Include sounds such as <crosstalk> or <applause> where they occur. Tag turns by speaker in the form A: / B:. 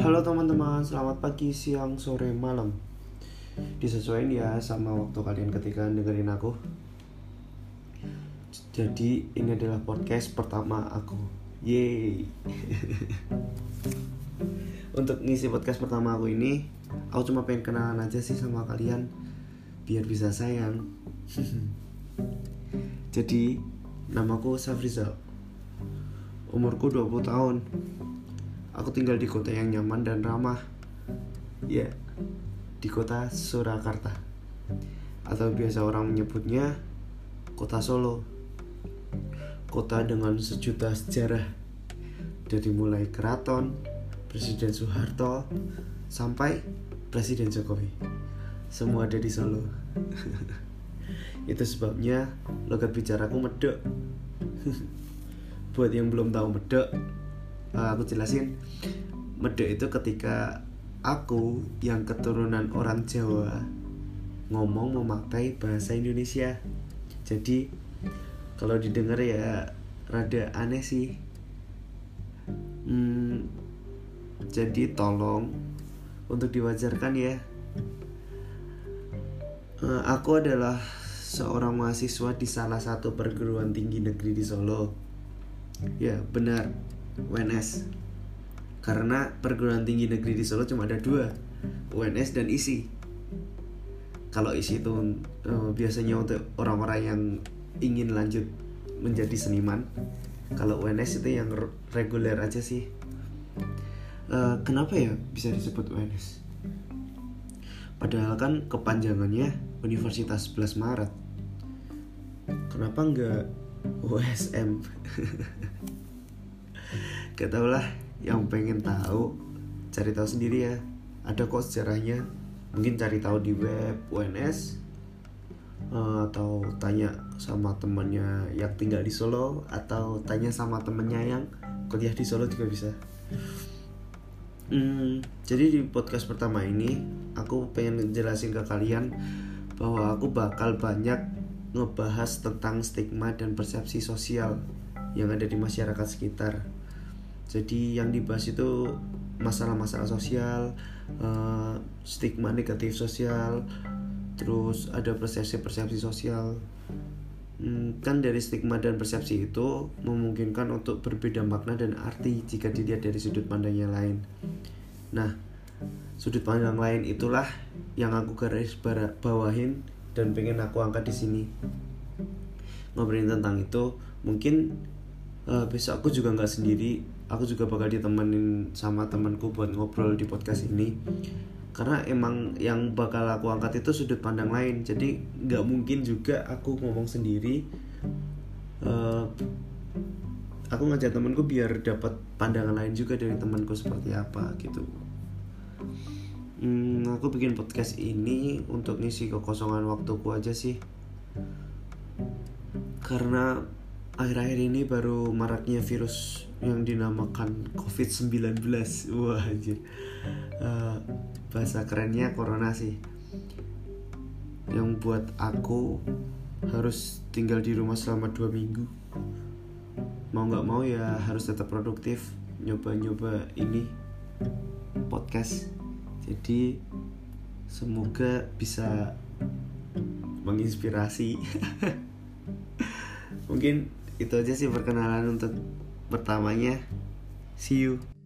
A: Halo teman-teman, selamat pagi, siang, sore, malam. Disesuaikan ya sama waktu kalian ketika dengerin aku. Jadi ini adalah podcast pertama aku. Yeay. <laughs> Untuk ngisi podcast pertama aku ini Aku cuma pengen kenalan aja sih sama kalian Biar bisa sayang. <laughs> Jadi namaku Safrizal. Umurku 20 tahun Aku tinggal di kota yang nyaman dan ramah. Ya, di kota Surakarta. Atau biasa orang menyebutnya kota Solo. Kota dengan sejuta sejarah. Dari mulai keraton, Presiden Soeharto, sampai Presiden Jokowi. Semua ada di Solo. <laughs> Itu sebabnya logat bicaraku medok. <laughs> Buat yang belum tahu medok, uh, aku jelasin. Medek itu ketika aku yang keturunan orang Jawa ngomong memakai bahasa Indonesia. Jadi kalau didengar ya rada aneh sih. Hmm, jadi tolong untuk diwajarkan ya. Uh, aku adalah seorang mahasiswa di salah satu perguruan tinggi negeri di Solo. Ya benar UNS karena perguruan tinggi negeri di Solo cuma ada dua UNS dan ISI kalau ISI itu uh, biasanya untuk orang-orang yang ingin lanjut menjadi seniman kalau UNS itu yang reguler aja sih. Uh, kenapa ya bisa disebut UNS padahal kan kepanjangannya Universitas 11 Maret. Kenapa enggak USM <laughs> gak tau lah yang pengen tahu cari tahu sendiri ya. Ada kok sejarahnya. Mungkin cari tahu di web UNS eh, atau tanya sama temannya yang tinggal di Solo atau tanya sama temennya yang kuliah di Solo juga bisa. Hmm, jadi di podcast pertama ini aku pengen jelasin ke kalian bahwa aku bakal banyak ngebahas tentang stigma dan persepsi sosial yang ada di masyarakat sekitar jadi yang dibahas itu masalah-masalah sosial uh, stigma negatif sosial terus ada persepsi-persepsi sosial. Hmm, kan dari stigma dan persepsi itu memungkinkan untuk berbeda makna dan arti jika dilihat dari sudut pandang yang lain. Nah sudut pandang lain itulah yang aku garis bawahin dan pengen aku angkat di sini. Ngobrolin tentang itu mungkin uh, besok aku juga nggak sendiri. Aku juga bakal ditemenin sama temanku buat ngobrol di podcast ini. Karena emang yang bakal aku angkat itu sudut pandang lain. Jadi nggak mungkin juga aku ngomong sendiri. Uh, aku ngajak temanku biar dapat pandangan lain juga dari temanku seperti apa gitu. Hmm, aku bikin podcast ini untuk ngisi kekosongan waktuku aja sih. Karena akhir-akhir ini baru maraknya virus yang dinamakan COVID-19 wah anjir. Uh, bahasa kerennya corona sih. Yang buat aku harus tinggal di rumah selama dua minggu. Mau nggak mau ya harus tetap produktif nyoba-nyoba ini podcast. Jadi semoga bisa menginspirasi. <laughs> Mungkin itu aja sih perkenalan untuk pertamanya. See you